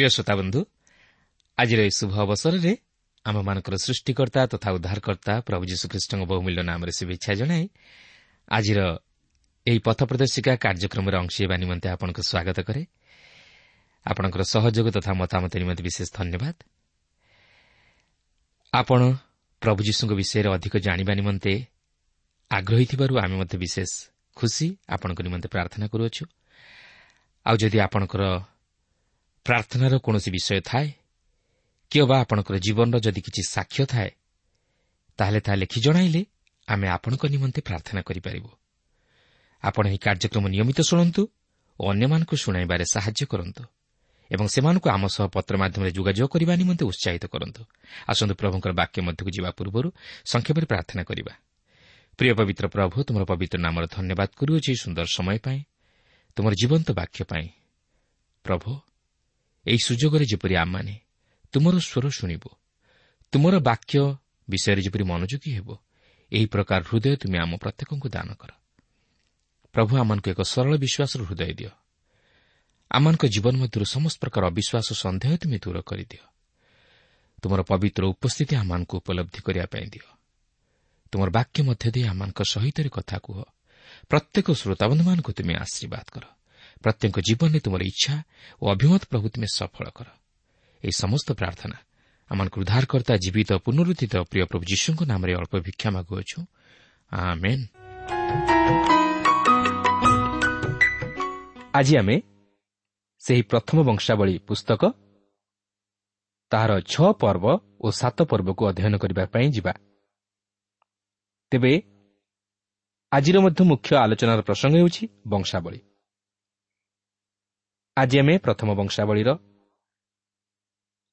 ପ୍ରିୟ ଶ୍ରୋତାବନ୍ଧୁ ଆଜିର ଏହି ଶୁଭ ଅବସରରେ ଆମମାନଙ୍କର ସୃଷ୍ଟିକର୍ତ୍ତା ତଥା ଉଦ୍ଧାରକର୍ତ୍ତା ପ୍ରଭୁ ଯୀଶୁଖ୍ରୀଷ୍ଟଙ୍କ ବହୁମୂଲ୍ୟ ନାମରେ ଶୁଭେଚ୍ଛା ଜଣାଇ ଆଜିର ଏହି ପଥ ପ୍ରଦର୍ଶିକା କାର୍ଯ୍ୟକ୍ରମରେ ଅଂଶ ହେବା ନିମନ୍ତେ ଆପଣଙ୍କୁ ସ୍ୱାଗତ କରେ। ଆପଣଙ୍କର ସହଯୋଗ ତଥା ମତାମତ ନିମନ୍ତେ ବିଶେଷ ଧନ୍ୟବାଦ। ଆପଣ ପ୍ରଭୁ ଯୀଶୁଙ୍କ ବିଷୟରେ ଅଧିକ ଜାଣିବା ନିମନ୍ତେ ଆଗ୍ରହୀ ଥିବାରୁ ଆମେ ମଧ୍ୟ ବିଶେଷ ଖୁସି ଆପଣଙ୍କ ନିମନ୍ତେ ପ୍ରାର୍ଥନା କରୁଅଛୁ। ଆଉ ଯଦି ଆପଣଙ୍କର ପ୍ରାର୍ଥନାର କୌଣସି ବିଷୟ ଥାଏ? କି ବା ଆପଣଙ୍କର ଜୀବନର ଯଦି କିଛି ସାକ୍ଷ୍ୟ ଥାଏ ତାହେଲେ ତାହା ଲେଖି ଜଣାଇଲେ ଆମେ ଆପଣଙ୍କ ନିମନ୍ତେ ପ୍ରାର୍ଥନା କରିପାରିବୁ। ଆପଣ ଏହି କାର୍ଯ୍ୟକ୍ରମ ନିୟମିତ ଶୁଣନ୍ତୁ ଓ ଅନ୍ୟମାନଙ୍କୁ ଶୁଣାଇବାରେ ସାହାଯ୍ୟ କରନ୍ତୁ ଏବଂ ସେମାନଙ୍କୁ ଆମ ସହ ପତ୍ର ମାଧ୍ୟମରେ ଯୋଗାଯୋଗ କରିବା ନିମନ୍ତେ ଉତ୍ସାହିତ କରନ୍ତୁ। ଆସନ୍ତୁ ପ୍ରଭୁଙ୍କର ବାକ୍ୟ ମଧ୍ୟକୁ ଯିବା ପୂର୍ବରୁ ସଂକ୍ଷେପରେ ପ୍ରାର୍ଥନା କରିବା। ପ୍ରିୟ ପବିତ୍ର ପ୍ରଭୁ ତୁମର ପବିତ୍ର ନାମର ଧନ୍ୟବାଦ କରୁଅଛି ସୁନ୍ଦର ସମୟ ପାଇଁ ତୁମର ଜୀବନ୍ତ ବାକ୍ୟ ପାଇଁ ପ୍ରଭୁ ଏହି ସୁଯୋଗରେ ଯେପରି ଆମମାନେ ତୁମର ସ୍ୱର ଶୁଣିବୁ ତୁମର ବାକ୍ୟ ବିଷୟରେ ଯେପରି ମନୋଯୋଗୀ ହେବ ଏହି ପ୍ରକାର ହୃଦୟ ତୁମେ ଆମ ପ୍ରତ୍ୟେକଙ୍କୁ ଦାନ କର। ପ୍ରଭୁ ଆମମାନଙ୍କୁ ଏକ ସରଳ ବିଶ୍ୱାସର ହୃଦୟ ଦିଅ। ଆମମାନଙ୍କ ଜୀବନ ମଧ୍ୟରୁ ସମସ୍ତ ପ୍ରକାର ଅବିଶ୍ୱାସ ସନ୍ଦେହ ତୁମେ ଦୂର କରିଦିଅ। ତୁମର ପବିତ୍ର ଉପସ୍ଥିତି ଆମମାନଙ୍କୁ ଉପଲବ୍ଧି କରିବା ପାଇଁ ଦିଅ। ତୁମର ବାକ୍ୟ ମଧ୍ୟ ଦେଇ ଆମମାନଙ୍କ ସହିତ କଥା କୁହ। ପ୍ରତ୍ୟେକ ଶ୍ରୋତାବନ୍ଧୁମାନଙ୍କୁ ତୁମେ ଆଶୀର୍ବାଦ କର। ପ୍ରତ୍ୟେକ ଜୀବନରେ ତୁମର ଇଚ୍ଛା ଓ ଅଭିମତ ପ୍ରଭୁ ତୁମେ ସଫଳ କର। ଏହି ସମସ୍ତ ପ୍ରାର୍ଥନା ଆମମାନଙ୍କୁ ଉଦ୍ଧାରକର୍ତ୍ତା ଜୀବିତ ପୁନରୁଦ୍ଧିତ ପ୍ରିୟ ପ୍ରଭୁ ଯୀଶୁଙ୍କ ନାମରେ ଅଳ୍ପ ଭିକ୍ଷା ମାଗୁଅଛୁ। ଆଜି ଆମେ ସେହି ପ୍ରଥମ ବଂଶାବଳୀ ପୁସ୍ତକ ତାହାର ଛଅ ପର୍ବ ଓ ସାତ ପର୍ବକୁ ଅଧ୍ୟୟନ କରିବା ପାଇଁ ଯିବା। ତେବେ ଆଜିର ମଧ୍ୟ ମୁଖ୍ୟ ଆଲୋଚନାର ପ୍ରସଙ୍ଗ ହେଉଛି ବଂଶାବଳୀ। ଆଜି ଆମେ ପ୍ରଥମ ବଂଶାବଳୀର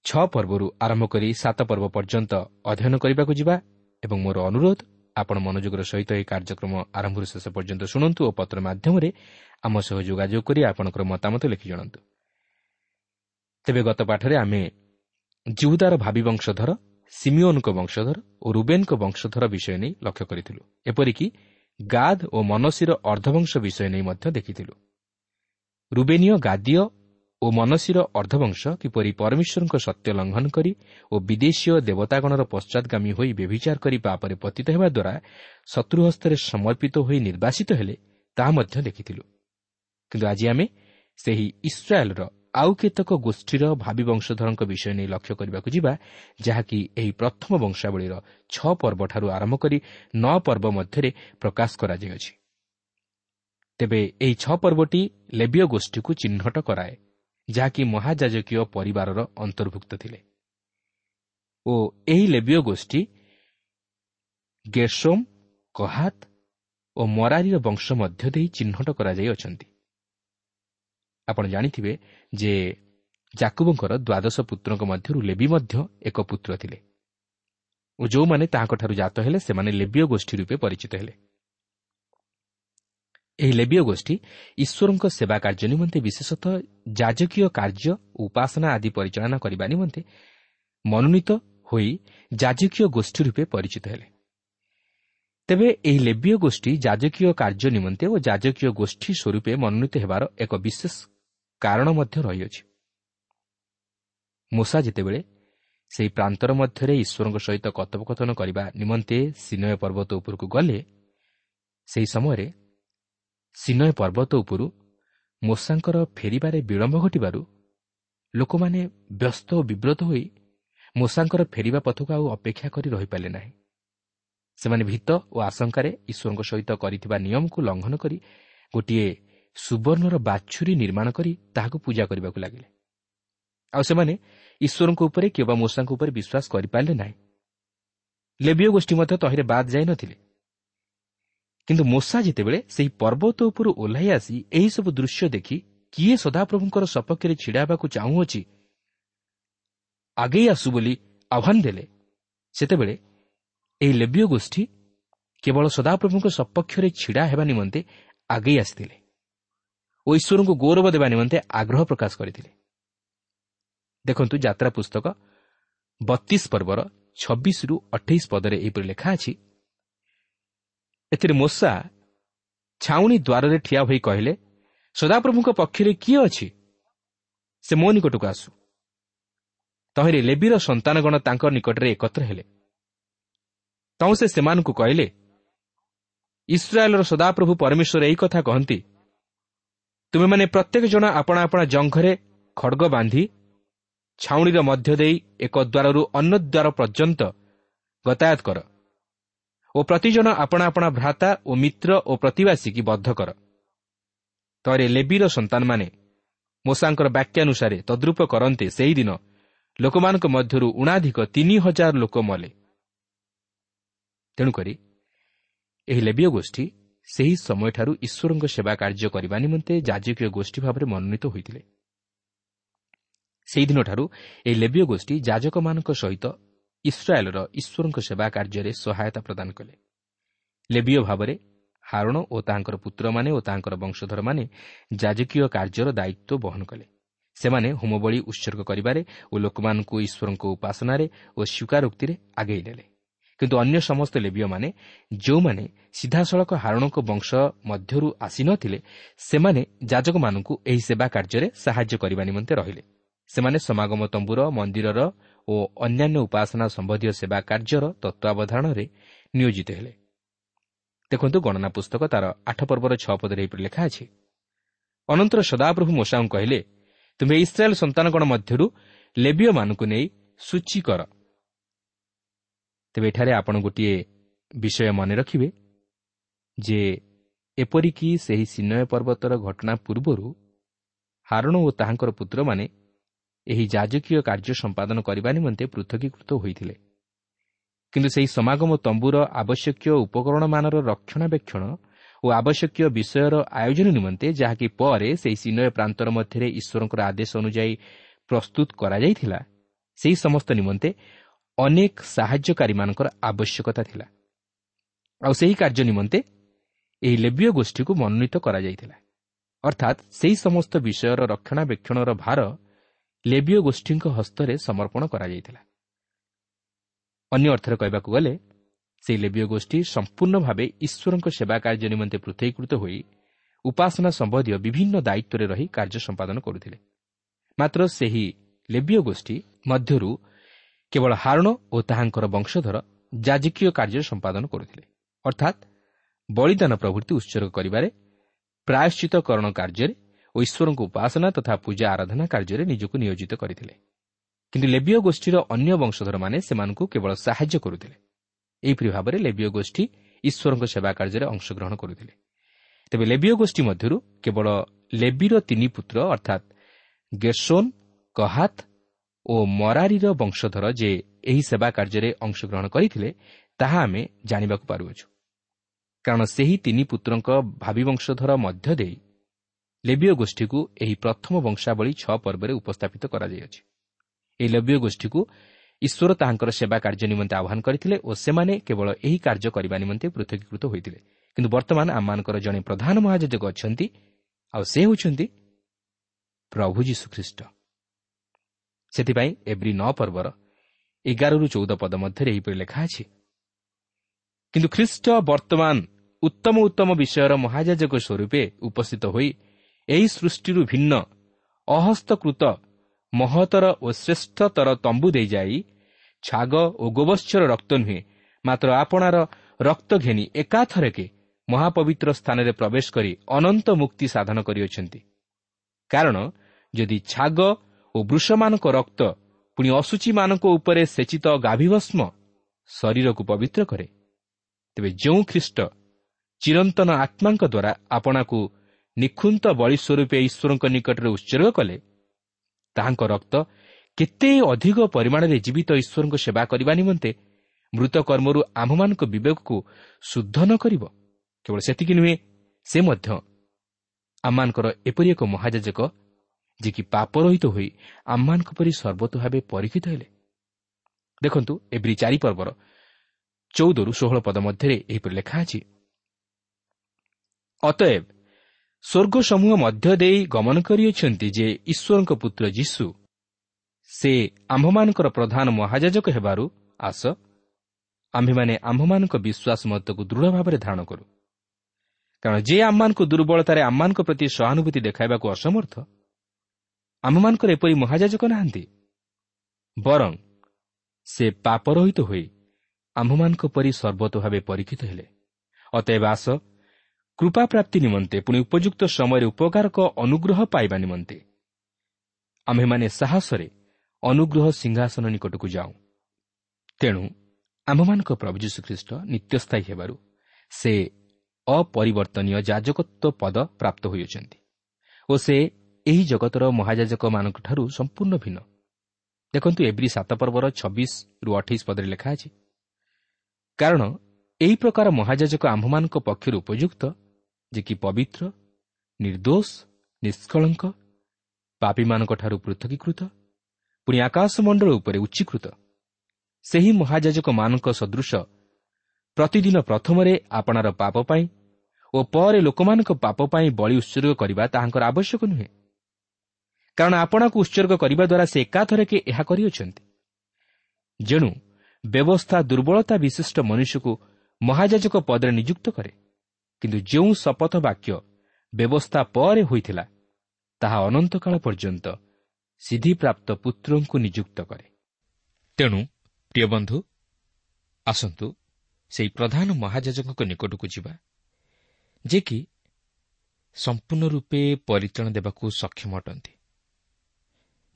ଛଅ ପର୍ବରୁ ଆରମ୍ଭ କରି ସାତ ପର୍ବ ପର୍ଯ୍ୟନ୍ତ ଅଧ୍ୟୟନ କରିବାକୁ ଯିବା ଏବଂ ମୋର ଅନୁରୋଧ ଆପଣ ମନୋଯୋଗର ସହିତ ଏହି କାର୍ଯ୍ୟକ୍ରମ ଆରମ୍ଭରୁ ଶେଷ ପର୍ଯ୍ୟନ୍ତ ଶୁଣନ୍ତୁ ଓ ପତ୍ର ମାଧ୍ୟମରେ ଆମ ସହ ଯୋଗାଯୋଗ କରି ଆପଣଙ୍କର ମତାମତ ଲେଖି ଜଣାନ୍ତୁ। ତେବେ ଗତ ପାଠରେ ଆମେ ଜିହୁଦାର ଭାବି ବଂଶଧର ସିମିଓନଙ୍କ ବଂଶଧର ଓ ରୁବେନ୍ଙ୍କ ବଂଶଧର ବିଷୟ ନେଇ ଲକ୍ଷ୍ୟ କରିଥିଲୁ। ଏପରିକି ଗାଦ ଓ ମନସିର ଅର୍ଦ୍ଧବଂଶ ବିଷୟ ନେଇ ମଧ୍ୟ ଦେଖିଥିଲୁ। ରୁବେନୀୟ ଗାଦୀୟ ଓ ମନସିର ଅର୍ଦ୍ଧବଂଶ କିପରି ପରମେଶ୍ୱରଙ୍କ ସତ୍ୟ ଲଙ୍ଘନ କରି ଓ ବିଦେଶୀୟ ଦେବତାଗଣର ପଶ୍ଚାଦଗାମୀ ହୋଇ ବ୍ୟଭିଚାର କରି ପାପରେ ପତିତ ହେବା ଦ୍ୱାରା ଶତ୍ରୁ ହସ୍ତରେ ସମର୍ପିତ ହୋଇ ନିର୍ବାସିତ ହେଲେ ତାହା ମଧ୍ୟ ଦେଖିଥିଲୁ। କିନ୍ତୁ ଆଜି ଆମେ ସେହି ଇସ୍ରାଏଲ୍ର ଆଉ କେତେକ ଗୋଷ୍ଠୀର ଭାବି ବଂଶଧରଙ୍କ ବିଷୟ ନେଇ ଲକ୍ଷ୍ୟ କରିବାକୁ ଯିବା ଯାହାକି ଏହି ପ୍ରଥମ ବଂଶାବଳୀର ଛଅ ପର୍ବଠାରୁ ଆରମ୍ଭ କରି ନଅ ପର୍ବ ମଧ୍ୟରେ ପ୍ରକାଶ କରାଯାଇଅଛି ତେବେ ଏହି ଛଅ ପର୍ବଟି ଲେବିୟ ଗୋଷ୍ଠୀକୁ ଚିହ୍ନଟ କରାଏ ଯାହାକି ମହାଯାଜକୀୟ ପରିବାରର ଅନ୍ତର୍ଭୁକ୍ତ ଥିଲେ। ଓ ଏହି ଲେବିୟ ଗୋଷ୍ଠୀ ଗେର୍ସୋମ୍ କହାତ ଓ ମରାରୀର ବଂଶ ମଧ୍ୟ ଦେଇ ଚିହ୍ନଟ କରାଯାଇଅଛନ୍ତି ଆପଣ ଜାଣିଥିବେ ଯେ ଜାକୁବଙ୍କର ଦ୍ୱାଦଶ ପୁତ୍ରଙ୍କ ମଧ୍ୟରୁ ଲେବି ମଧ୍ୟ ଏକ ପୁତ୍ର ଥିଲେ। ଓ ଯେଉଁମାନେ ତାହାଙ୍କଠାରୁ ଜାତ ହେଲେ ସେମାନେ ଲେବିୟ ଗୋଷ୍ଠୀ ରୂପେ ପରିଚିତ ହେଲେ। ଏହି ଲେବିୟ ଗୋଷ୍ଠୀ ଈଶ୍ୱରଙ୍କ ସେବା କାର୍ଯ୍ୟ ନିମନ୍ତେ ବିଶେଷତଃ ଯାଜକୀୟ କାର୍ଯ୍ୟ ଉପାସନା ଆଦି ପରିଚାଳନା କରିବା ନିମନ୍ତେ ମନୋନୀତ ହୋଇ ଯାଜକୀୟ ଗୋଷ୍ଠୀ ରୂପେ ପରିଚିତ ହେଲେ। ତେବେ ଏହି ଲେବିୟ ଗୋଷ୍ଠୀ ଯାଜକୀୟ କାର୍ଯ୍ୟ ନିମନ୍ତେ ଓ ଯାଜକୀୟ ଗୋଷ୍ଠୀ ସ୍ୱରୂପେ ମନୋନୀତ ହେବାର ଏକ ବିଶେଷ କାରଣ ମଧ୍ୟ ରହିଅଛି। ମୂଷା ଯେତେବେଳେ ସେହି ପ୍ରାନ୍ତର ମଧ୍ୟରେ ଈଶ୍ୱରଙ୍କ ସହିତ କଥୋପକଥନ କରିବା ନିମନ୍ତେ ସିନୟ ପର୍ବତ ଉପରକୁ ଗଲେ ସେହି ସମୟରେ ସିନୟ ପର୍ବତ ଉପରୁ ମୂଷାଙ୍କର ଫେରିବାରେ ବିଳମ୍ବ ଘଟିବାରୁ ଲୋକମାନେ ବ୍ୟସ୍ତ ଓ ବିବ୍ରତ ହୋଇ ମୂଷାଙ୍କର ଫେରିବା ପଥକୁ ଆଉ ଅପେକ୍ଷା କରି ରହିପାରିଲେ ନାହିଁ। ସେମାନେ ଭୀତ ଓ ଆଶଙ୍କାରେ ଈଶ୍ୱରଙ୍କ ସହିତ କରିଥିବା ନିୟମକୁ ଲଙ୍ଘନ କରି ଗୋଟିଏ ସୁବର୍ଣ୍ଣର ବାଛୁରୀ ନିର୍ମାଣ କରି ତାହାକୁ ପୂଜା କରିବାକୁ ଲାଗିଲେ। ଆଉ ସେମାନେ ଈଶ୍ୱରଙ୍କ ଉପରେ କିମ୍ବା ମୂଷାଙ୍କ ଉପରେ ବିଶ୍ୱାସ କରିପାରିଲେ ନାହିଁ। ଲେବିୟ ଗୋଷ୍ଠୀ ମଧ୍ୟ ତହିଁରେ ବାଦ୍ ଯାଇନଥିଲେ। କିନ୍ତୁ ମୂଷା ଯେତେବେଳେ ସେହି ପର୍ବତ ଉପରୁ ଓହ୍ଲାଇ ଆସି ଏହିସବୁ ଦୃଶ୍ୟ ଦେଖି କିଏ ସଦାପ୍ରଭୁଙ୍କର ସପକ୍ଷରେ ଛିଡ଼ା ହେବାକୁ ଚାହୁଁଅଛି ଆଗେଇ ଆସୁ ବୋଲି ଆହ୍ୱାନ ଦେଲେ। ସେତେବେଳେ ଏହି ଲେବିୟ ଗୋଷ୍ଠୀ କେବଳ ସଦାପ୍ରଭୁଙ୍କ ସପକ୍ଷରେ ଛିଡ଼ା ହେବା ନିମନ୍ତେ ଆଗେଇ ଆସିଥିଲେ ଓ ଈଶ୍ୱରଙ୍କୁ ଗୌରବ ଦେବା ନିମନ୍ତେ ଆଗ୍ରହ ପ୍ରକାଶ କରିଥିଲେ। ଦେଖନ୍ତୁ ଯାତ୍ରା ପୁସ୍ତକ ବତିଶ ପର୍ବର ଛବିଶରୁ ଅଠେଇଶ ପଦରେ ଏହିପରି ଲେଖା ଅଛି ଏଥିରେ ମୂଷା ଛାଉଣି ଦ୍ୱାରରେ ଠିଆ ହୋଇ କହିଲେ ସଦାପ୍ରଭୁଙ୍କ ପକ୍ଷରେ କିଏ ଅଛି? ସେ ମୋ ନିକଟକୁ ଆସୁ। ତହିଁରେ ଲେବିର ସନ୍ତାନଗଣ ତାଙ୍କ ନିକଟରେ ଏକତ୍ର ହେଲେ। ତୁ ସେ ସେମାନଙ୍କୁ କହିଲେ ଇସ୍ରାଏଲ୍ର ସଦାପ୍ରଭୁ ପରମେଶ୍ୱର ଏହି କଥା କହନ୍ତି ତୁମେମାନେ ପ୍ରତ୍ୟେକ ଜଣ ଆପଣା ଆପଣା ଜଙ୍ଘରେ ଖଡ଼ଗ ବାନ୍ଧି ଛାଉଣିର ମଧ୍ୟ ଦେଇ ଏକ ଦ୍ୱାରରୁ ଅନ୍ୟ ଦ୍ୱାର ପର୍ଯ୍ୟନ୍ତ ଗତାୟତ କର। ଓ ପ୍ରତିଜଣ ଆପଣା ଆପଣା ଭ୍ରାତା ଓ ମିତ୍ର ଓ ପ୍ରତିବାସୀକି ବଦ୍ଧ କର ତରେ ଲେବିର ସନ୍ତାନମାନେ ମୂଷାଙ୍କର ବାକ୍ୟାନୁସାରେ ତଦ୍ରୁପ କରନ୍ତେ ସେହିଦିନ ଲୋକମାନଙ୍କ ମଧ୍ୟରୁ ଉଣାଧିକ ତିନି ହଜାର ଲୋକ ମଲେ। ତେଣୁକରି ଏହି ଲେବିୟ ଗୋଷ୍ଠୀ ସେହି ସମୟଠାରୁ ଈଶ୍ୱରଙ୍କ ସେବା କାର୍ଯ୍ୟ କରିବା ନିମନ୍ତେ ଯାଜକୀୟ ଗୋଷ୍ଠୀ ଭାବରେ ମନୋନୀତ ହୋଇଥିଲେ। ସେହିଦିନଠାରୁ ଏହି ଲେବିୟ ଗୋଷ୍ଠୀ ଯାଜକମାନଙ୍କ ସହିତ ଇସ୍ରାଏଲ୍ର ଈଶ୍ୱରଙ୍କ ସେବା କାର୍ଯ୍ୟରେ ସହାୟତା ପ୍ରଦାନ କଲେ। ଲେବିୟ ଭାବରେ ହାରଣ ଓ ତାହାଙ୍କର ପୁତ୍ରମାନେ ଓ ତାହାଙ୍କର ବଂଶଧରମାନେ ଯାଜକୀୟ କାର୍ଯ୍ୟର ଦାୟିତ୍ୱ ବହନ କଲେ। ସେମାନେ ହୋମବଳି ଉତ୍ସର୍ଗ କରିବାରେ ଓ ଲୋକମାନଙ୍କୁ ଈଶ୍ୱରଙ୍କ ଉପାସନାରେ ଓ ସ୍ୱୀକାରୋକ୍ତିରେ ଆଗେଇ ନେଲେ। କିନ୍ତୁ ଅନ୍ୟ ସମସ୍ତ ଲେବିୟମାନେ ଯେଉଁମାନେ ସିଧାସଳଖ ହାରଣଙ୍କ ବଂଶ ମଧ୍ୟରୁ ଆସିନଥିଲେ ସେମାନେ ଯାଜକମାନଙ୍କୁ ଏହି ସେବା କାର୍ଯ୍ୟରେ ସାହାଯ୍ୟ କରିବା ନିମନ୍ତେ ରହିଲେ। ସେମାନେ ସମାଗମ ତମ୍ବୁର ମନ୍ଦିରର ଓ ଅନ୍ୟାନ୍ୟ ଉପାସନା ସମ୍ବନ୍ଧୀୟ ସେବା କାର୍ଯ୍ୟର ତତ୍ତ୍ୱାବଧାରଣରେ ନିୟୋଜିତ ହେଲେ। ଦେଖନ୍ତୁ ଗଣନା ପୁସ୍ତକ ତା'ର ଆଠ ପର୍ବର ଛଅ ପଦରେ ଏହିପରି ଲେଖା ଅଛି। ଅନନ୍ତର ସଦାପ୍ରଭୁ ମୋଷାଙ୍କୁ କହିଲେ ତୁମେ ଇସ୍ରାଏଲ୍ ସନ୍ତାନଗଣ ମଧ୍ୟରୁ ଲେବିୟମାନଙ୍କୁ ନେଇ ସୂଚୀ କର। ତେବେ ଏଠାରେ ଆପଣ ଗୋଟିଏ ବିଷୟ ମନେ ରଖିବେ ଯେ ଏପରିକି ସେହି ସିନୟ ପର୍ବତର ଘଟଣା ପୂର୍ବରୁ ହାରଣ ଓ ତାହାଙ୍କର ପୁତ୍ରମାନେ ଏହି ଯାଜକୀୟ କାର୍ଯ୍ୟ ସମ୍ପାଦନ କରିବା ନିମନ୍ତେ ପୃଥକୀକୃତ ହୋଇଥିଲେ। କିନ୍ତୁ ସେହି ସମାଗମ ତମ୍ବୁର ଆବଶ୍ୟକୀୟ ଉପକରଣମାନର ରକ୍ଷଣାବେକ୍ଷଣ ଓ ଆବଶ୍ୟକୀୟ ବିଷୟର ଆୟୋଜନ ନିମନ୍ତେ ଯାହାକି ପରେ ସେହି ସିନୟ ପ୍ରାନ୍ତର ମଧ୍ୟରେ ଈଶ୍ୱରଙ୍କର ଆଦେଶ ଅନୁଯାୟୀ ପ୍ରସ୍ତୁତ କରାଯାଇଥିଲା ସେହି ସମସ୍ତ ନିମନ୍ତେ ଅନେକ ସାହାଯ୍ୟକାରୀମାନଙ୍କର ଆବଶ୍ୟକତା ଥିଲା। ଆଉ ସେହି କାର୍ଯ୍ୟ ନିମନ୍ତେ ଏହି ଲେବୀୟ ଗୋଷ୍ଠୀକୁ ମନୋନୀତ କରାଯାଇଥିଲା। ଅର୍ଥାତ୍ ସେହି ସମସ୍ତ ବିଷୟର ରକ୍ଷଣାବେକ୍ଷଣର ଭାର ଲେବୀୟ ଗୋଷ୍ଠୀଙ୍କ ହସ୍ତରେ ସମର୍ପଣ କରାଯାଇଥିଲା। ଅନ୍ୟ ଅର୍ଥରେ କହିବାକୁ ଗଲେ ସେହି ଲେବୀୟ ଗୋଷ୍ଠୀ ସମ୍ପୂର୍ଣ୍ଣ ଭାବେ ଈଶ୍ୱରଙ୍କ ସେବା କାର୍ଯ୍ୟ ନିମନ୍ତେ ପୃଥକୀକୃତ ହୋଇ ଉପାସନା ସମ୍ବନ୍ଧୀୟ ବିଭିନ୍ନ ଦାୟିତ୍ୱରେ ରହି କାର୍ଯ୍ୟ ସମ୍ପାଦନ କରୁଥିଲେ। ମାତ୍ର ସେହି ଲେବୀୟ ଗୋଷ୍ଠୀ ମଧ୍ୟରୁ କେବଳ ହାରଣ ଓ ତାହାଙ୍କର ବଂଶଧର ଯାଜକୀୟ କାର୍ଯ୍ୟ ସମ୍ପାଦନ କରୁଥିଲେ। ଅର୍ଥାତ୍ ବଳିଦାନ ପ୍ରଭୃତି ଉତ୍ସର୍ଗ କରିବାରେ ପ୍ରାୟଶ୍ଚିତକରଣ କାର୍ଯ୍ୟରେ ଓ ଈଶ୍ୱରଙ୍କ ଉପାସନା ତଥା ପୂଜା ଆରାଧନା କାର୍ଯ୍ୟରେ ନିଜକୁ ନିୟୋଜିତ କରିଥିଲେ। କିନ୍ତୁ ଲେବୀୟ ଗୋଷ୍ଠୀର ଅନ୍ୟ ବଂଶଧରମାନେ ସେମାନଙ୍କୁ କେବଳ ସାହାଯ୍ୟ କରୁଥିଲେ। ଏହିପରି ଭାବରେ ଲେବୀୟ ଗୋଷ୍ଠୀ ଈଶ୍ୱରଙ୍କ ସେବା କାର୍ଯ୍ୟରେ ଅଂଶଗ୍ରହଣ କରୁଥିଲେ। ତେବେ ଲେବୀୟ ଗୋଷ୍ଠୀ ମଧ୍ୟରୁ କେବଳ ଲେବିର ତିନି ପୁତ୍ର ଅର୍ଥାତ୍ ଗେର୍ସୋନ୍ କହାତ୍ ଓ ମରାରୀର ବଂଶଧର ଯେ ଏହି ସେବା କାର୍ଯ୍ୟରେ ଅଂଶଗ୍ରହଣ କରିଥିଲେ ତାହା ଆମେ ଜାଣିବାକୁ ପାରୁଅଛୁ। କାରଣ ସେହି ତିନି ପୁତ୍ରଙ୍କ ଭାବି ବଂଶଧର ମଧ୍ୟ ଦେଇ ଲେବୀୟ ଗୋଷ୍ଠୀକୁ ଏହି ପ୍ରଥମ ବଂଶାବଳୀ ଛଅ ପର୍ବରେ ଉପସ୍ଥାପିତ କରାଯାଇଅଛି। ଏହି ଲେବୀୟ ଗୋଷ୍ଠୀକୁ ଈଶ୍ୱର ତାହାଙ୍କର ସେବା କାର୍ଯ୍ୟ ନିମନ୍ତେ ଆହ୍ୱାନ କରିଥିଲେ ଓ ସେମାନେ କେବଳ ଏହି କାର୍ଯ୍ୟ କରିବା ନିମନ୍ତେ ପୃଥକୀକୃତ ହୋଇଥିଲେ। କିନ୍ତୁ ବର୍ତ୍ତମାନ ଆମମାନଙ୍କର ଜଣେ ପ୍ରଧାନ ମହାଯୋଜକ ଅଛନ୍ତି ଆଉ ସେ ହେଉଛନ୍ତି ପ୍ରଭୁ ଯୀଶୁଖ୍ରୀଷ୍ଟ। ସେଥିପାଇଁ ଏଭ୍ରି ନଅ ପର୍ବର ଏଗାରରୁ ଚଉଦ ପଦ ମଧ୍ୟରେ ଏହିପରି ଲେଖା ଅଛି କିନ୍ତୁ ଖ୍ରୀଷ୍ଟ ବର୍ତ୍ତମାନ ଉତ୍ତମ ଉତ୍ତମ ବିଷୟର ମହାଯାଜକ ସ୍ୱରୂପେ ଉପସ୍ଥିତ ହୋଇ ଏହି ସୃଷ୍ଟିରୁ ଭିନ୍ନ ଅହସ୍ତକୃତ ମହତର ଓ ଶ୍ରେଷ୍ଠତର ତମ୍ବୁ ଦେଇଯାଇ ଛାଗ ଓ ଗୋବଶ୍ଚର ରକ୍ତ ନୁହେଁ ମାତ୍ର ଆପଣାର ରକ୍ତ ଘେନି ଏକାଥରକେ ମହାପବିତ୍ର ସ୍ଥାନରେ ପ୍ରବେଶ କରି ଅନନ୍ତ ମୁକ୍ତି ସାଧନ କରିଅଛନ୍ତି। କାରଣ ଯଦି ଛାଗ ଓ ବୃଷମାନଙ୍କ ରକ୍ତ ପୁଣି ଅସୁଚୀମାନଙ୍କ ଉପରେ ସେଚିତ ଗାଭିଭସ୍ମ ଶରୀରକୁ ପବିତ୍ର କରେ ତେବେ ଯେଉଁ ଖ୍ରୀଷ୍ଟ ଚିରନ୍ତନ ଆତ୍ମାଙ୍କ ଦ୍ୱାରା ଆପଣାକୁ ନିଖୁନ୍ତ ବଳି ସ୍ୱରୂପେ ଈଶ୍ୱରଙ୍କ ନିକଟରେ ଉତ୍ସର୍ଗ କଲେ। ତାହାଙ୍କ ରକ୍ତ କେତେ ଅଧିକ ପରିମାଣରେ ଜୀବିତ ଈଶ୍ୱରଙ୍କ ସେବା କରିବା ନିମନ୍ତେ ମୃତ କର୍ମରୁ ଆମ୍ଭମାନଙ୍କ ବିବେକକୁ ଶୁଦ୍ଧ ନ କରିବ। କେବଳ ସେତିକି ନୁହେଁ ସେ ମଧ୍ୟ ଆମମାନଙ୍କର ଏପରି ଏକ ମହାଯାଜକ ଯିଏକି ପାପରହିତ ହୋଇ ଆମମାନଙ୍କ ପରି ସର୍ବତ ଭାବେ ପରୀକ୍ଷିତ ହେଲେ। ଦେଖନ୍ତୁ ଏଭ୍ରି ଚାରି ପର୍ବର ଚଉଦରୁ ଷୋହଳ ପଦ ମଧ୍ୟରେ ଏହିପରି ଲେଖା ଅଛି। ଅତଏବ ସ୍ୱର୍ଗ ସମୂହ ମଧ୍ୟ ଦେଇ ଗମନ କରିଅଛନ୍ତି ଯେ ଈଶ୍ୱରଙ୍କ ପୁତ୍ର ଯୀଶୁ ସେ ଆମ୍ଭମାନଙ୍କର ପ୍ରଧାନ ମହାଯାଜକ ହେବାରୁ ଆସ। ଆମ୍ଭେମାନେ ଆମ୍ଭମାନଙ୍କ ବିଶ୍ୱାସ ମତକୁ ଦୃଢ଼ ଭାବରେ ଧାରଣ କରୁ। କାରଣ ଯେ ଆମମାନଙ୍କୁ ଦୁର୍ବଳତାରେ ଆମମାନଙ୍କ ପ୍ରତି ସହାନୁଭୂତି ଦେଖାଇବାକୁ ଅସମର୍ଥ ଆମ୍ଭମାନଙ୍କର ଏପରି ମହାଯାଜକ ନାହାନ୍ତି। ବରଂ ସେ ପାପରହିତ ହୋଇ ଆମ୍ଭମାନଙ୍କ ପରି ସର୍ବତ ଭାବେ ପରୀକ୍ଷିତ ହେଲେ। ଅତଏବ ଆସ କୃପା ପ୍ରାପ୍ତି ନିମନ୍ତେ ପୁଣି ଉପଯୁକ୍ତ ସମୟରେ ଉପକାରକ ଅନୁଗ୍ରହ ପାଇବା ନିମନ୍ତେ। ଆମ୍ଭେମାନେ ସାହସରେ ଅନୁଗ୍ରହ ସିଂହାସନ ନିକଟକୁ ଯାଉ। ତେଣୁ ଆମ୍ଭମାନଙ୍କ ପ୍ରଭୁ ଯୀଶୁଖ୍ରୀଷ୍ଟ ନିତ୍ୟସ୍ଥାୟୀ ହେବାରୁ ସେ ଅପରିବର୍ତ୍ତନୀୟ ଯାଜକତ୍ୱ ପଦ ପ୍ରାପ୍ତ ହୋଇଅଛନ୍ତି ଓ ସେ ଏହି ଜଗତର ମହାଯାଜକମାନଙ୍କଠାରୁ ସମ୍ପୂର୍ଣ୍ଣ ଭିନ୍ନ। ଦେଖନ୍ତୁ ଏଭ୍ରି ସାତ ପର୍ବର ଛବିଶରୁ ଅଠେଇଶ ପଦରେ ଲେଖା ଅଛି କାରଣ ଏହି ପ୍ରକାର ମହାଯାଜକ ଆମ୍ଭମାନଙ୍କ ପକ୍ଷରୁ ଉପଯୁକ୍ତ ଯେ କି ପବିତ୍ର ନିର୍ଦ୍ଦୋଷ ନିଷ୍କଳଙ୍କ ପାପୀମାନଙ୍କଠାରୁ ପୃଥକୀକୃତ ପୁଣି ଆକାଶମଣ୍ଡଳ ଉପରେ ଉଚ୍ଚୀକୃତ। ସେହି ମହାଯାଜକମାନଙ୍କ ସଦୃଶ ପ୍ରତିଦିନ ପ୍ରଥମରେ ଆପଣାର ପାପ ପାଇଁ ଓ ପରେ ଲୋକମାନଙ୍କ ପାପ ପାଇଁ ବଳି ଉତ୍ସର୍ଗ କରିବା ତାହାଙ୍କର ଆବଶ୍ୟକ ନୁହେଁ। କାରଣ ଆପଣାକୁ ଉତ୍ସର୍ଗ କରିବା ଦ୍ୱାରା ସେ ଏକାଥରକେ ଏହା କରିଅଛନ୍ତି। ଯେଣୁ ବ୍ୟବସ୍ଥା ଦୁର୍ବଳତା ବିଶିଷ୍ଟ ମନୁଷ୍ୟକୁ ମହାଯାଜକ ପଦରେ ନିଯୁକ୍ତ କରେ। କିନ୍ତୁ ଯେଉଁ ଶପଥ ବାକ୍ୟ ବ୍ୟବସ୍ଥା ପରେ ହୋଇଥିଲା ତାହା ଅନନ୍ତକାଳ ପର୍ଯ୍ୟନ୍ତ ସିଦ୍ଧିପ୍ରାପ୍ତ ପୁତ୍ରଙ୍କୁ ନିଯୁକ୍ତ କରେ। ତେଣୁ ପ୍ରିୟ ବନ୍ଧୁ ଆସନ୍ତୁ ସେହି ପ୍ରଧାନ ମହାଯାଜକଙ୍କ ନିକଟକୁ ଯିବା ଯେ କି ସମ୍ପୂର୍ଣ୍ଣ ରୂପେ ପରିତ୍ରାଣ ଦେବାକୁ ସକ୍ଷମ ଅଟନ୍ତି।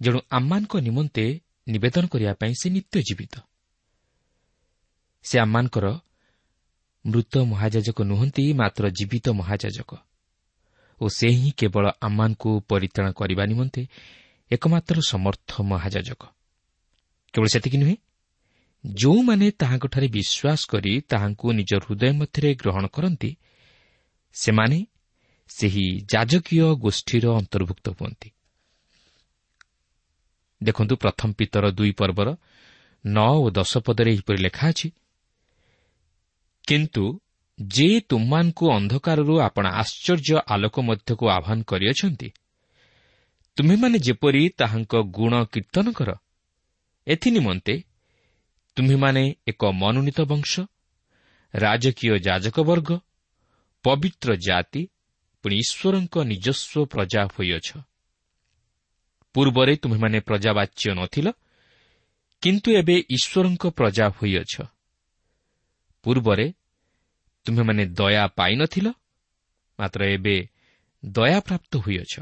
ଯେଣୁ ଆମମାନଙ୍କ ନିମନ୍ତେ ନିବେଦନ କରିବା ପାଇଁ ସେ ନିତ୍ୟ ଜୀବିତ ସେ ଆମମାନଙ୍କର ମୃତ ମହାଯାଜକ ନୁହନ୍ତି ମାତ୍ର ଜୀବିତ ମହାଯାଜକ। ଓ ସେ ହିଁ କେବଳ ଆମମାନଙ୍କୁ ପରିତ୍ରାଣ କରିବା ନିମନ୍ତେ ଏକମାତ୍ର ସମର୍ଥ ମହାଯାଜକ। କେବଳ ସେତିକି ନୁହେଁ ଯେଉଁମାନେ ତାହାଙ୍କଠାରେ ବିଶ୍ୱାସ କରି ତାହାଙ୍କୁ ନିଜ ହୃଦୟ ମଧ୍ୟରେ ଗ୍ରହଣ କରନ୍ତି ସେମାନେ ସେହି ଯାଜକୀୟ ଗୋଷ୍ଠୀର ଅନ୍ତର୍ଭୁକ୍ତ ହୁଅନ୍ତି। ଦେଖନ୍ତୁ ପ୍ରଥମ ପିତର ଦୁଇ ପର୍ବର ନଅ ଓ ଦଶ ପଦରେ ଏହିପରି ଲେଖା ଅଛି କିନ୍ତୁ ଯେ ତୁମମାନଙ୍କୁ ଅନ୍ଧକାରରୁ ଆପଣ ଆଶ୍ଚର୍ଯ୍ୟ ଆଲୋକ ମଧ୍ୟକୁ ଆହ୍ୱାନ କରିଅଛନ୍ତି ତୁମେମାନେ ଯେପରି ତାହାଙ୍କ ଗୁଣ କୀର୍ତ୍ତନ କର ଏଥିନିମନ୍ତେ ତୁମେମାନେ ଏକ ମନୋନୀତ ବଂଶ ରାଜକୀୟ ଯାଜକ ବର୍ଗ ପବିତ୍ର ଜାତି ପୁଣି ଈଶ୍ୱରଙ୍କ ନିଜସ୍ୱ ପ୍ରଜା ହୋଇଅଛ। ପୂର୍ବରେ ତୁମେମାନେ ପ୍ରଜାବାଚ୍ୟ ନଥିଲ କିନ୍ତୁ ଏବେ ଈଶ୍ୱରଙ୍କ ପ୍ରଜା ହୋଇଅଛ। ପୂର୍ବରେ ତୁମେମାନେ ଦୟା ପାଇନଥିଲ ମାତ୍ର ଏବେ ଦୟାପ୍ରାପ୍ତ ହୋଇଅଛ।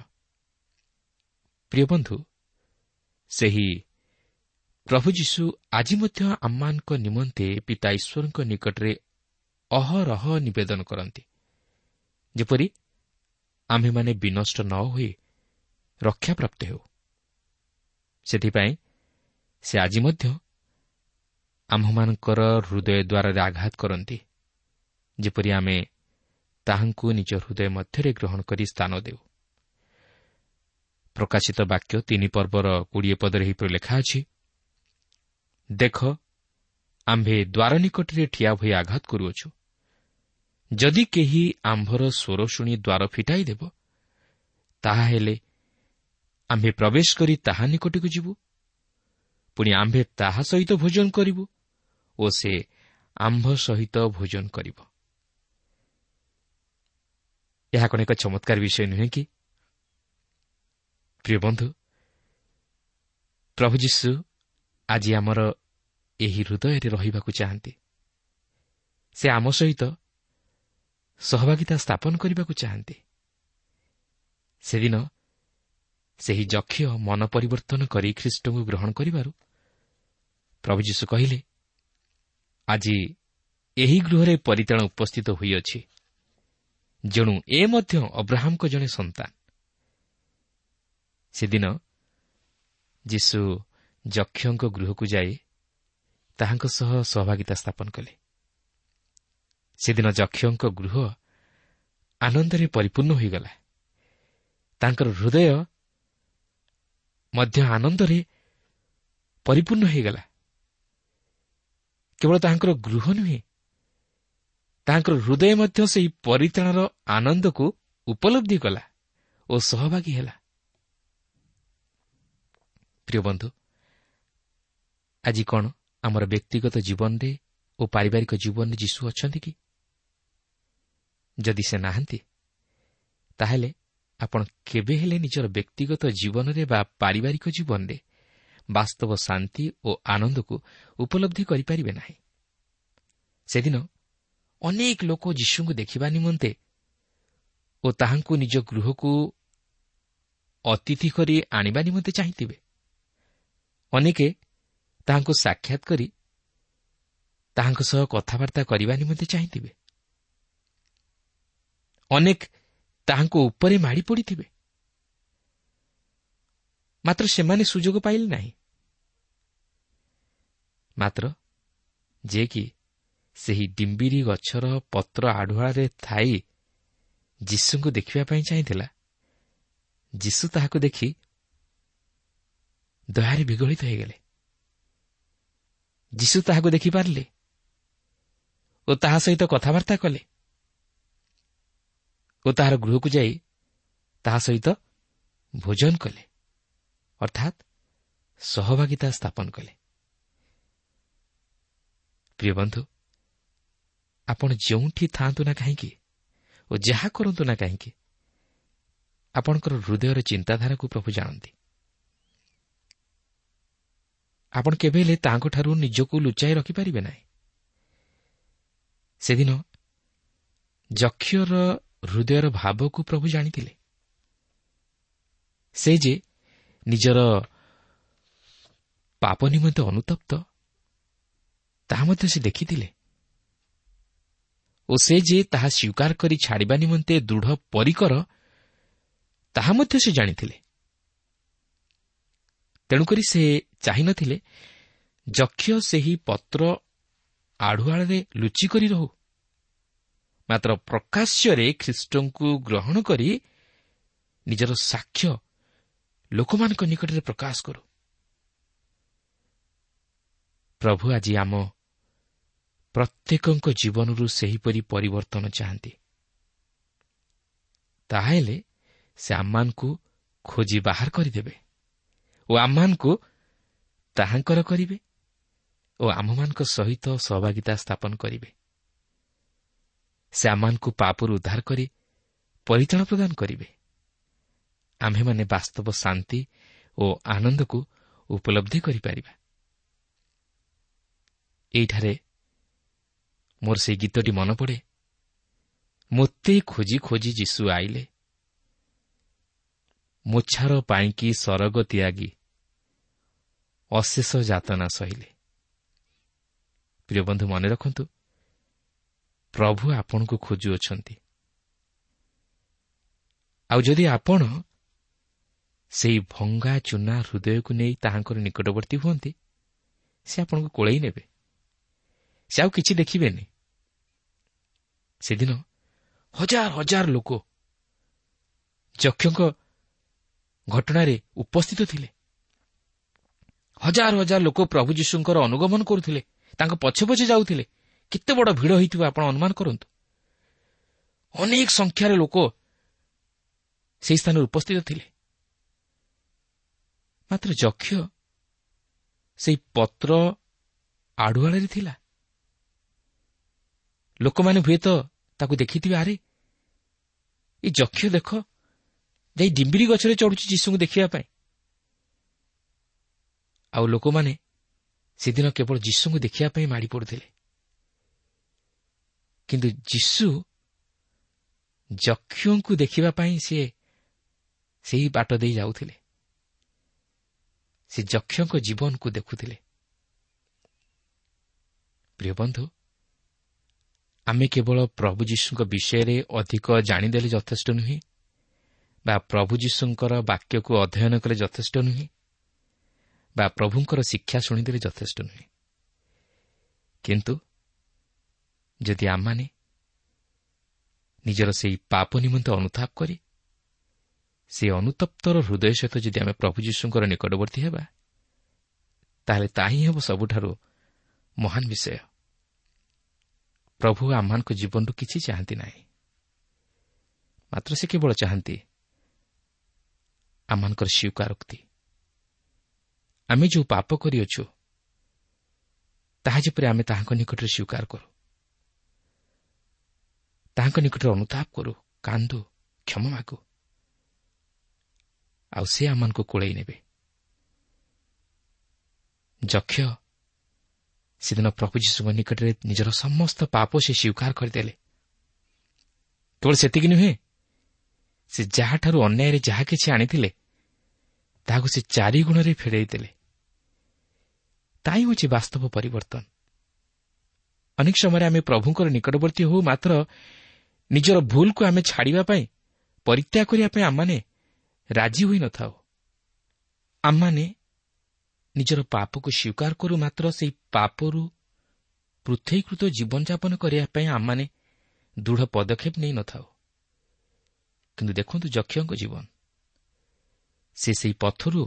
ପ୍ରିୟ ବନ୍ଧୁ ସେହି ପ୍ରଭୁ ଯୀଶୁ ଆଜି ମଧ୍ୟ ଆମମାନଙ୍କ ନିମନ୍ତେ ପିତା ଈଶ୍ୱରଙ୍କ ନିକଟରେ ଅହରହ ନିବେଦନ କରନ୍ତି। ଯେପରି ଆମ୍ଭେମାନେ ବିନଷ୍ଟ ନ ହୋଇ ରକ୍ଷାପ୍ରାପ୍ତ ହେଉ। ସେଥିପାଇଁ ସେ ଆଜି ମଧ୍ୟ ଆମ୍ଭମାନଙ୍କର ହୃଦୟ ଦ୍ୱାରରେ ଆଘାତ କରନ୍ତି। ଯେପରି ଆମେ ତାହାଙ୍କୁ ନିଜ ହୃଦୟ ମଧ୍ୟରେ ଗ୍ରହଣ କରି ସ୍ଥାନ ଦେଉ। ପ୍ରକାଶିତ ବାକ୍ୟ ତିନି ପର୍ବର କୋଡ଼ିଏ ପଦରେ ଏହିପରି ଲେଖା ଅଛି ଦେଖ ଆମ୍ଭେ ଦ୍ୱାର ନିକଟରେ ଠିଆ ହୋଇ ଆଘାତ କରୁଅଛୁ। ଯଦି କେହି ଆମ୍ଭର ସ୍ୱର ଶୁଣି ଦ୍ୱାର ଫିଟାଇ ଦେବ ତାହାହେଲେ ଆମ୍ଭେ ପ୍ରବେଶ କରି ତାହା ନିକଟକୁ ଯିବୁ। ପୁଣି ଆମ୍ଭେ ତାହା ସହିତ ଭୋଜନ କରିବୁ। ଓ ସେ ଆମ୍ଭ ସହିତ ଭୋଜନ କରିବ ଏହା କ'ଣ ଏକ ଚମତ୍କାର ବିଷୟ ନୁହେଁ କି ପ୍ରିୟ ବନ୍ଧୁ ପ୍ରଭୁ ଯୀଶୁ ଆଜି ଆମର ଏହି ହୃଦୟରେ ରହିବାକୁ ଚାହାନ୍ତି। ସେ ଆମ ସହିତ ସହଭାଗିତା ସ୍ଥାପନ କରିବାକୁ ଚାହାନ୍ତି। ସେଦିନ ସେହି ଯକ୍ଷ ମନ ପରିବର୍ତ୍ତନ କରି ଖ୍ରୀଷ୍ଟଙ୍କୁ ଗ୍ରହଣ କରିବାରୁ ପ୍ରଭୁ ଯୀଶୁ କହିଲେ ଆଜି ଏହି ଗୃହରେ ପରିତାଣ ଉପସ୍ଥିତ ହୋଇଅଛି। ଯେଣୁ ଏ ମଧ୍ୟ ଅବ୍ରାହ୍ମଙ୍କ ଜଣେ ସନ୍ତାନ। ସେଦିନ ଯୀଶୁ ଯକ୍ଷଙ୍କ ଗୃହକୁ ଯାଇ ତାହାଙ୍କ ସହ ସହଭାଗିତା ସ୍ଥାପନ କଲେ। ସେଦିନ ଯକ୍ଷଙ୍କ ଗୃହ ଆନନ୍ଦରେ ପରିପୂର୍ଣ୍ଣ ହୋଇଗଲା। ତାଙ୍କର ହୃଦୟ ମଧ୍ୟ ଆନନ୍ଦରେ ପରିପୂର୍ଣ୍ଣ ହୋଇଗଲା। କେବଳ ତାହାଙ୍କର ଗୃହ ନୁହେଁ ତାହାଙ୍କର ହୃଦୟ ମଧ୍ୟ ସେହି ପରିତ୍ରାଣର ଆନନ୍ଦକୁ ଉପଲବ୍ଧି କଲା ଓ ସହଭାଗୀ ହେଲା। ପ୍ରିୟ ବନ୍ଧୁ ଆଜି କ'ଣ ଆମର ବ୍ୟକ୍ତିଗତ ଜୀବନରେ ଓ ପାରିବାରିକ ଜୀବନରେ ଯୀଶୁ ଅଛନ୍ତି କି? ଯଦି ସେ ନାହାନ୍ତି ତାହେଲେ ଆପଣ କେବେ ହେଲେ ନିଜର ବ୍ୟକ୍ତିଗତ ଜୀବନରେ ବା ପାରିବାରିକ ଜୀବନରେ ବାସ୍ତବ ଶାନ୍ତି ଓ ଆନନ୍ଦକୁ ଉପଲବ୍ଧି କରିପାରିବେ ନାହିଁ। ସେଦିନ ଅନେକ ଲୋକ ଯୀଶୁଙ୍କୁ ଦେଖିବା ନିମନ୍ତେ ଓ ତାହାଙ୍କୁ ନିଜ ଗୃହକୁ ଅତିଥି କରି ଆଣିବା ନିମନ୍ତେ ଚାହିଁଥିବେ। ଅନେକେ ତାହାଙ୍କୁ ସାକ୍ଷାତ କରି ତାହାଙ୍କ ସହ କଥାବାର୍ତ୍ତା କରିବା ନିମନ୍ତେ ଚାହିଁଥିବେ। ଅନେକ ତାହାଙ୍କ ଉପରେ ମାଡ଼ି ପଡ଼ିଥିବେ। ମାତ୍ର ସେମାନେ ସୁଯୋଗ ପାଇଲେ ନାହିଁ। ମାତ୍ର ଯିଏକି ସେହି ଡିମ୍ବିରି ଗଛର ପତ୍ର ଆଢ଼ୁଆଳରେ ଥାଇ ଯୀଶୁଙ୍କୁ ଦେଖିବା ପାଇଁ ଚାହିଁଥିଲା ଯୀଶୁ ତାହାକୁ ଦେଖି ଦୟାରେ ବିଗଳିତ ହୋଇଗଲେ। ଯୀଶୁ ତାହାକୁ ଦେଖିପାରିଲେ ଓ ତାହା ସହିତ କଥାବାର୍ତ୍ତା କଲେ ଓ ତାହାର ଗୃହକୁ ଯାଇ ତାହା ସହିତ ଭୋଜନ କଲେ ଅର୍ଥାତ୍ ସହଭାଗିତା ସ୍ଥାପନ କଲେ। ପ୍ରିୟ ବନ୍ଧୁ ଆପଣ ଯେଉଁଠି ଥାଆନ୍ତୁ ନା କାହିଁକି ଓ ଯାହା କରନ୍ତୁ ନା କାହିଁକି ଆପଣଙ୍କର ହୃଦୟର ଚିନ୍ତାଧାରାକୁ ପ୍ରଭୁ ଜାଣନ୍ତି। ଆପଣ କେବେ ହେଲେ ତାଙ୍କଠାରୁ ନିଜକୁ ଲୁଚାଇ ରଖିପାରିବେ ନାହିଁ। ସେଦିନ ଯକ୍ଷର ହୃଦୟର ଭାବକୁ ପ୍ରଭୁ ଜାଣିଥିଲେ। ସେ ଯେ ନିଜର ପାପ ନିମନ୍ତେ ଅନୁତପ୍ତ ତାହା ମଧ୍ୟ ସେ ଦେଖିଥିଲେ। ଓ ସେ ଯେ ତାହା ସ୍ୱୀକାର କରି ଛାଡ଼ିବା ନିମନ୍ତେ ଦୃଢ଼ ପରିକର ତାହା ମଧ୍ୟ ସେ ଜାଣିଥିଲେ। ତେଣୁକରି ସେ ଚାହିଁନଥିଲେ ଯକ୍ଷ ସେହି ପତ୍ର ଆଢ଼ୁଆଳରେ ଲୁଚିକରି ରହୁ। ମାତ୍ର ପ୍ରକାଶ୍ୟରେ ଖ୍ରୀଷ୍ଟଙ୍କୁ ଗ୍ରହଣ କରି ନିଜର ସାକ୍ଷ୍ୟ ଲୋକମାନଙ୍କ ନିକଟରେ ପ୍ରକାଶ କରୁ। ପ୍ରଭୁ ଆଜି ଆମ ପ୍ରତ୍ୟେକଙ୍କ ଜୀବନରୁ ସେହିପରି ପରିବର୍ତ୍ତନ ଚାହାନ୍ତି। ତାହେଲେ ସେ ଆମମାନଙ୍କୁ ଖୋଜି ବାହାର କରିଦେବେ ଓ ଆମମାନଙ୍କୁ ତାହାଙ୍କର କରିବେ ଓ ଆମମାନଙ୍କ ସହିତ ସହଭାଗିତା ସ୍ଥାପନ କରିବେ। ସେ ଆମମାନଙ୍କୁ ପାପରୁ ଉଦ୍ଧାର କରି ପରିଚାଳନା ପ୍ରଦାନ କରିବେ। ଆମ୍ଭେମାନେ ବାସ୍ତବ ଶାନ୍ତି ଓ ଆନନ୍ଦକୁ ଉପଲବ୍ଧି କରିପାରିବା। ଏଇଠାରେ ମୋର ସେହି ଗୀତଟି ମନେ ପଡ଼େ ମୋତେ ଖୋଜି ଖୋଜି ଯୀଶୁ ଆଇଲେ। ମୋଛାର ପାଇଁକି ସରଗ ତ୍ୟାଗି। ଅଶେଷ ଯାତନା ସହିଲେ। ପ୍ରିୟ ବନ୍ଧୁ ମନେ ରଖନ୍ତୁ ପ୍ରଭୁ ଆପଣଙ୍କୁ ଖୋଜୁଅଛନ୍ତି। ଆଉ ଯଦି ଆପଣ ସେହି ଭଙ୍ଗା ଚୁନା ହୃଦୟକୁ ନେଇ ତାହାଙ୍କର ନିକଟବର୍ତ୍ତୀ ହୁଅନ୍ତି ସେ ଆପଣଙ୍କୁ କୋଳେଇ ନେବେ। ସେ ଆଉ କିଛି ଦେଖିବେନି। ସେଦିନ ହଜାର ହଜାର ଲୋକ ଯକ୍ଷଙ୍କ ଘଟଣାରେ ଉପସ୍ଥିତ ଥିଲେ। ହଜାର ହଜାର ଲୋକ ପ୍ରଭୁ ଯୀଶୁଙ୍କର ଅନୁଗମନ କରୁଥିଲେ ତାଙ୍କ ପଛେ ପଛେ ଯାଉଥିଲେ। କେତେ ବଡ଼ ଭିଡ଼ ହୋଇଥିବ ଆପଣ ଅନୁମାନ କରନ୍ତୁ। ଅନେକ ସଂଖ୍ୟାରେ ଲୋକ ସେହି ସ୍ଥାନରେ ଉପସ୍ଥିତ ଥିଲେ। ମାତ୍ର ଯକ୍ଷ ସେହି ପତ୍ର ଆଢୁଆଳରେ ଥିଲା। ଲୋକମାନେ ହୁଏତ ତାକୁ ଦେଖିଥିବେ ଆରେ ଏ ଯକ୍ଷ ଦେଖ ଯାଇ ଡିମ୍ବିରି ଗଛରେ ଚଢ଼ୁଛି ଯୀଶୁଙ୍କୁ ଦେଖିବା ପାଇଁ। ଆଉ ଲୋକମାନେ ସେଦିନ କେବଳ ଯୀଶୁଙ୍କୁ ଦେଖିବା ପାଇଁ ମାଡ଼ି ପଡ଼ୁଥିଲେ। କିନ୍ତୁ ଯୀଶୁ ଯକ୍ଷଙ୍କୁ ଦେଖିବା ପାଇଁ ସିଏ ସେହି ବାଟ ଦେଇ ଯାଉଥିଲେ। ସେ ଯକ୍ଷଙ୍କ ଜୀବନକୁ ଦେଖୁଥିଲେ। ପ୍ରିୟ ବନ୍ଧୁ ଆମେ କେବଳ ପ୍ରଭୁ ଯୀଶୁଙ୍କ ବିଷୟରେ ଅଧିକ ଜାଣିଦେଲେ ଯଥେଷ୍ଟ ନୁହେଁ ବା ପ୍ରଭୁ ଯୀଶୁଙ୍କର ବାକ୍ୟକୁ ଅଧ୍ୟୟନ କଲେ ଯଥେଷ୍ଟ ନୁହେଁ ବା ପ୍ରଭୁଙ୍କର ଶିକ୍ଷା ଶୁଣିଦେଲେ ଯଥେଷ୍ଟ ନୁହେଁ। କିନ୍ତୁ ଯଦି ଆମମାନେ ନିଜର ସେହି ପାପ ନିମନ୍ତେ ଅନୁତାପ କରି ସେହି ଅନୁତପ୍ତର ହୃଦୟ ସହିତ ଯଦି ଆମେ ପ୍ରଭୁ ଯୀଶୁଙ୍କର ନିକଟବର୍ତ୍ତୀ ହେବା ତାହେଲେ ତାହା ହିଁ ହେବ ସବୁଠାରୁ ମହାନ ବିଷୟ। ପ୍ରଭୁ ଆମମାନଙ୍କ ଜୀବନରୁ କିଛି ଚାହାନ୍ତି ନାହିଁ। ମାତ୍ର ସେ କେବଳ ଚାହାନ୍ତି ଆମମାନଙ୍କର ସ୍ୱୀକାରୋକ୍ତି। ଆମେ ଯେଉଁ ପାପ କରିଅଛୁ ତାହା ଯେପରି ଆମେ ତାହାଙ୍କ ନିକଟରେ ସ୍ୱୀକାର କରୁ ତାହାଙ୍କ ନିକଟରେ ଅନୁତାପ କରୁ କାନ୍ଦୁ କ୍ଷମା ମାଗୁ ଆଉ ସେ ଆମମାନଙ୍କୁ କୋଳେଇ ନେବେ। ଯକ୍ଷ ସେଦିନ ପ୍ରଭୁ ଯୀଶୁଙ୍କ ନିକଟରେ ନିଜର ସମସ୍ତ ପାପ ସେ ସ୍ୱୀକାର କରିଦେଲେ। କେବଳ ସେତିକି ନୁହେଁ ସେ ଯାହାଠାରୁ ଅନ୍ୟାୟରେ ଯାହା କିଛି ଆଣିଥିଲେ ତାହାକୁ ସେ ଚାରିଗୁଣରେ ଫେରାଇ ଦେଲେ ତାହିଁ ହେଉଛି ବାସ୍ତବ ପରିବର୍ତ୍ତନ। ଅନେକ ସମୟରେ ଆମେ ପ୍ରଭୁଙ୍କର ନିକଟବର୍ତ୍ତୀ ହେଉ ମାତ୍ର ନିଜର ଭୁଲକୁ ଆମେ ଛାଡ଼ିବା ପାଇଁ ପରିତ୍ୟାଗ କରିବା ପାଇଁ ଆମମାନେ ରାଜି ହୋଇନଥାଉ। ଆମମାନେ ନିଜର ପାପକୁ ସ୍ୱୀକାର କରୁ ମାତ୍ର ସେହି ପାପରୁ ପୃଥକୀକୃତ ଜୀବନଯାପନ କରିବା ପାଇଁ ଆମମାନେ ଦୃଢ଼ ପଦକ୍ଷେପ ନେଇନଥାଉ କିନ୍ତୁ ଦେଖନ୍ତୁ ଯକ୍ଷଙ୍କ ଜୀବନ। ସେ ସେହି ପଥରୁ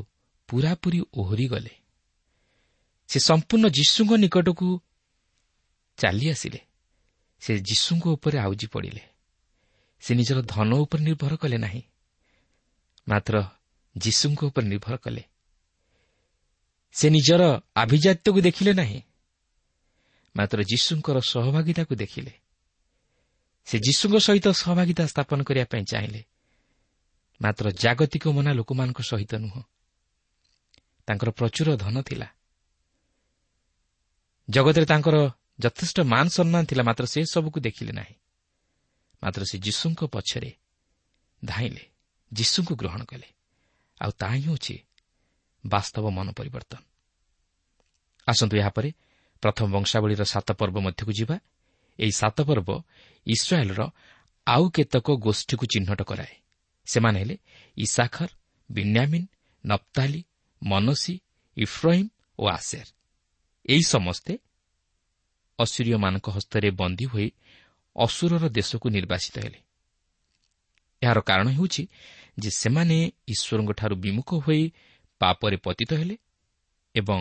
ପୁରାପୁରି ଓହରି ଗଲେ ସେ ସମ୍ପୂର୍ଣ୍ଣ ଯୀଶୁଙ୍କ ନିକଟକୁ ଚାଲି ଆସିଲେ। ସେ ଯୀଶୁଙ୍କ ଉପରେ ଆଉଜି ପଡ଼ିଲେ। ସେ ନିଜର ଧନ ଉପରେ ନିର୍ଭର କଲେ ନାହିଁ। ମାତ୍ର ଯୀଶୁଙ୍କ ଉପରେ ନିର୍ଭର କଲେ। ସେ ନିଜର ଆଭିଜାତ୍ୟକୁ ଦେଖିଲେ ନାହିଁ। ମାତ୍ର ଯୀଶୁଙ୍କର ସହଭାଗିତାକୁ ଦେଖିଲେ। ସେ ଯୀଶୁଙ୍କ ସହିତ ସହଭାଗିତା ସ୍ଥାପନ କରିବା ପାଇଁ ଚାହିଁଲେ। ମାତ୍ର ଜାଗତିକ ମନା ଲୋକମାନଙ୍କ ସହିତ ନୁହଁ। ତାଙ୍କର ପ୍ରଚୁର ଧନ ଥିଲା। ଜଗତରେ ତାଙ୍କର ଯଥେଷ୍ଟ ମାନ ସମ୍ମାନ ଥିଲା ମାତ୍ର ସେ ସବୁକୁ ଦେଖିଲେ ନାହିଁ। ମାତ୍ର ସେ ଯୀଶୁଙ୍କ ପଛରେ ଧାଇଁଲେ ଯୀଶୁଙ୍କୁ ଗ୍ରହଣ କଲେ। ଆଉ ତାହା ହିଁ ହେଉଛି ବାସ୍ତବ ମନ ପରିବର୍ତ୍ତନ। ଆସନ୍ତୁ ଏହାପରେ ପ୍ରଥମ ବଂଶାବଳୀର ସାତ ପର୍ବ ମଧ୍ୟକୁ ଯିବା। ଏହି ସାତ ପର୍ବ ଇସ୍ରାଏଲ୍ର ଆଉ କେତେକ ଗୋଷ୍ଠୀକୁ ଚିହ୍ନଟ କରାଏ। ସେମାନେ ହେଲେ Issachar Benjamin Naphtali Manasseh Ephraim ଓ ଆସେର। ଏହି ସମସ୍ତେ ଅସୁରୀୟମାନଙ୍କ ହସ୍ତରେ ବନ୍ଦୀ ହୋଇ ଅସୁରର ଦେଶକୁ ନିର୍ବାସିତ ହେଲେ। ଏହାର କାରଣ ହେଉଛି ଯେ ସେମାନେ ଈଶ୍ୱରଙ୍କଠାରୁ ବିମୁଖ ହୋଇ ପାପରେ ପତିତ ହେଲେ ଏବଂ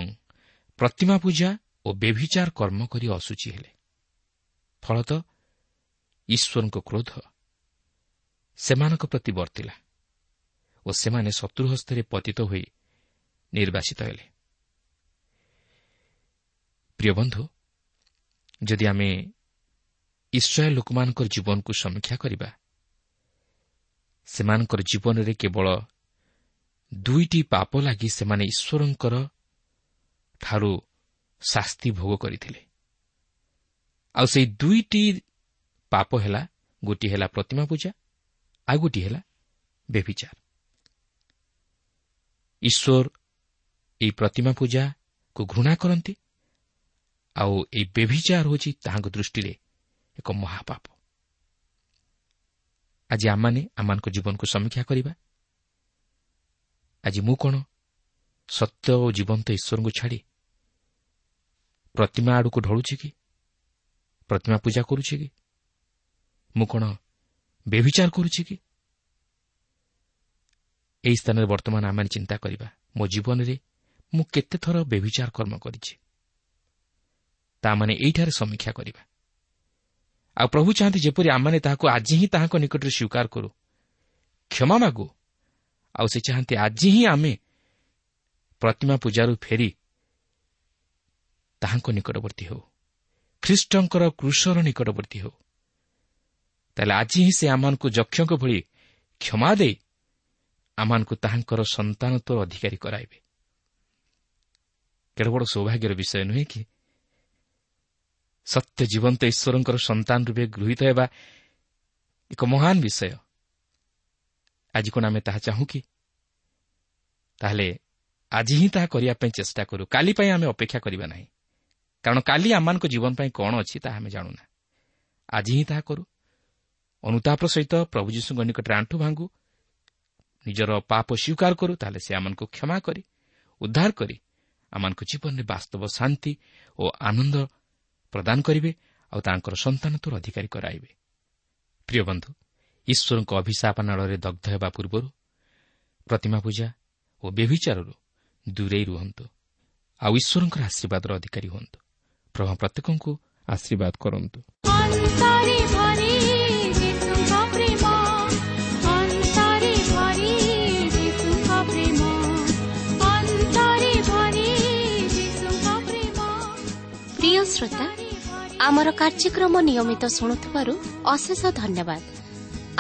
ପ୍ରତିମା ପୂଜା ଓ ବେଭିଚାର କର୍ମ କରି ଅସୁଚି ହେଲେ। ଫଳତଃ ଈଶ୍ୱରଙ୍କ କ୍ରୋଧ ସେମାନଙ୍କ ପ୍ରତି ବର୍ତ୍ତିଲା ଓ ସେମାନେ ଶତ୍ରୁ ହସ୍ତରେ ପତିତ ହୋଇ ନିର୍ବାସିତ ହେଲେ। ପ୍ରିୟ ବନ୍ଧୁ ଯଦି ଆମେ ଇସ୍ରାଏଲ୍ ଲୋକମାନଙ୍କର ଜୀବନକୁ ସମୀକ୍ଷା କରିବା ସେମାନଙ୍କର ଜୀବନରେ କେବଳ ଦୁଇଟି ପାପ ଲାଗି ସେମାନେ ଈଶ୍ୱରଙ୍କର ଠାରୁ ଶାସ୍ତି ଭୋଗ କରିଥିଲେ। ଆଉ ସେହି ଦୁଇଟି ପାପ ହେଲା ଗୋଟିଏ ହେଲା ପ୍ରତିମା ପୂଜା ଆଉ ଗୋଟିଏ ହେଲା ବେଭିଚାର ଈଶ୍ୱର ଏହି ପ୍ରତିମା ପୂଜାକୁ ଘୃଣା କରନ୍ତି ଆଉ ଏହି ବେଭିଚାର ହେଉଛି ତାହାଙ୍କ ଦୃଷ୍ଟିରେ ଏକ ମହାପାପ। ଆଜି ଆମମାନେ ଆମମାନଙ୍କ ଜୀବନକୁ ସମୀକ୍ଷା କରିବା ଆଜି ମୁଁ କ'ଣ? ସତ୍ୟ ଓ ଜୀବନ୍ତ ଈଶ୍ୱରଙ୍କୁ ଛାଡ଼ି ପ୍ରତିମା ଆଡ଼କୁ ଢଳୁଛି କି? ପ୍ରତିମା ପୂଜା କରୁଛି କି? ମୁଁ କ'ଣ ବେବିଚାର କରୁଛି କି? ଏହି ସ୍ଥାନରେ ବର୍ତ୍ତମାନ ଆମେ ଚିନ୍ତା କରିବା ମୋ ଜୀବନରେ ମୁଁ କେତେଥର ବେବିଚାର କର୍ମ କରିଛି। ତାମାନେ ଏଇଠାରେ ସମୀକ୍ଷା କରିବା। ଆଉ ପ୍ରଭୁ ଚାହାନ୍ତି ଯେପରି ଆମମାନେ ତାହାକୁ ଆଜି ହିଁ ତାହାଙ୍କ ନିକଟରେ ସ୍ୱୀକାର କରୁ। କ୍ଷମା ମାଗୁ। ଆଉ ସେ ଚାହାନ୍ତି ଆଜି ହିଁ ଆମେ ପ୍ରତିମା ପୂଜାରୁ ଫେରି ତାହାଙ୍କ ନିକଟବର୍ତ୍ତୀ ହେଉ। ଖ୍ରୀଷ୍ଟଙ୍କର କୃଷର ନିକଟବର୍ତ୍ତୀ ହେଉ। ତାହେଲେ ଆଜି ହିଁ ସେ ଆମମାନଙ୍କୁ ଯକ୍ଷଙ୍କ ଭଳି କ୍ଷମା ଦେଇ ଆମମାନଙ୍କୁ ତାହାଙ୍କର ସନ୍ତାନତ୍ୱର ଅଧିକାରୀ କରାଇବେ। କେଡ଼େ ବଡ଼ ସୌଭାଗ୍ୟର ବିଷୟ ନୁହେଁ କି? ସତ୍ୟ ଜୀବନ୍ତ ଈଶ୍ୱରଙ୍କର ସନ୍ତାନ ରୂପେ ଗୃହୀତ ହେବା ଏକ ମହାନ ବିଷୟ। ଆଜି କ'ଣ ଆମେ ତାହା ଚାହୁଁ କି? ତାହେଲେ ଆଜି ହିଁ ତାହା କରିବା ପାଇଁ ଚେଷ୍ଟା କରୁ। କାଲି ପାଇଁ ଆମେ ଅପେକ୍ଷା କରିବା ନାହିଁ। କାରଣ କାଲି ଆମମାନଙ୍କ ଜୀବନ ପାଇଁ କ'ଣ ଅଛି ତାହା ଆମେ ଜାଣୁନା ଆଜି ହିଁ ତାହା କରୁ। ଅନୁତାପର ସହିତ ପ୍ରଭୁ ଯୀଶୁଙ୍କ ନିକଟରେ ଆଣ୍ଠୁ ଭାଙ୍ଗୁ। ନିଜର ପାପ ସ୍ୱୀକାର କରୁ। ତାହେଲେ ସେ ଆମମାନଙ୍କୁ କ୍ଷମା କରି ଉଦ୍ଧାର କରି ଆମମାନଙ୍କ ଜୀବନରେ ବାସ୍ତବ ଶାନ୍ତି ଓ ଆନନ୍ଦ ପ୍ରଦାନ କରିବେ ଆଉ ତାଙ୍କର ସନ୍ତାନତ୍ୱର ଅଧିକାରୀ କରାଇବେ। ପ୍ରିୟ ବନ୍ଧୁ ଈଶ୍ୱରଙ୍କ ଅଭିଶାପ ନାଳରେ ଦଗ୍ଧ ହେବା ପୂର୍ବରୁ ପ୍ରତିମା ପୂଜା ଓ ବ୍ୟଭିଚାରରୁ ଦୂରେଇ ରୁହନ୍ତୁ। ଆଉ ଈଶ୍ୱରଙ୍କର ଆଶୀର୍ବାଦର ଅଧିକାରୀ ହୁଅନ୍ତୁ। ପ୍ରଭା ପ୍ରତ୍ୟେକଙ୍କୁ ଆଶୀର୍ବାଦ କରନ୍ତୁ। ପ୍ରିୟ ଶ୍ରୋତା ଆମର କାର୍ଯ୍ୟକ୍ରମ ନିୟମିତ ଶୁଣୁଥିବାରୁ ଅଶେଷ ଧନ୍ୟବାଦ।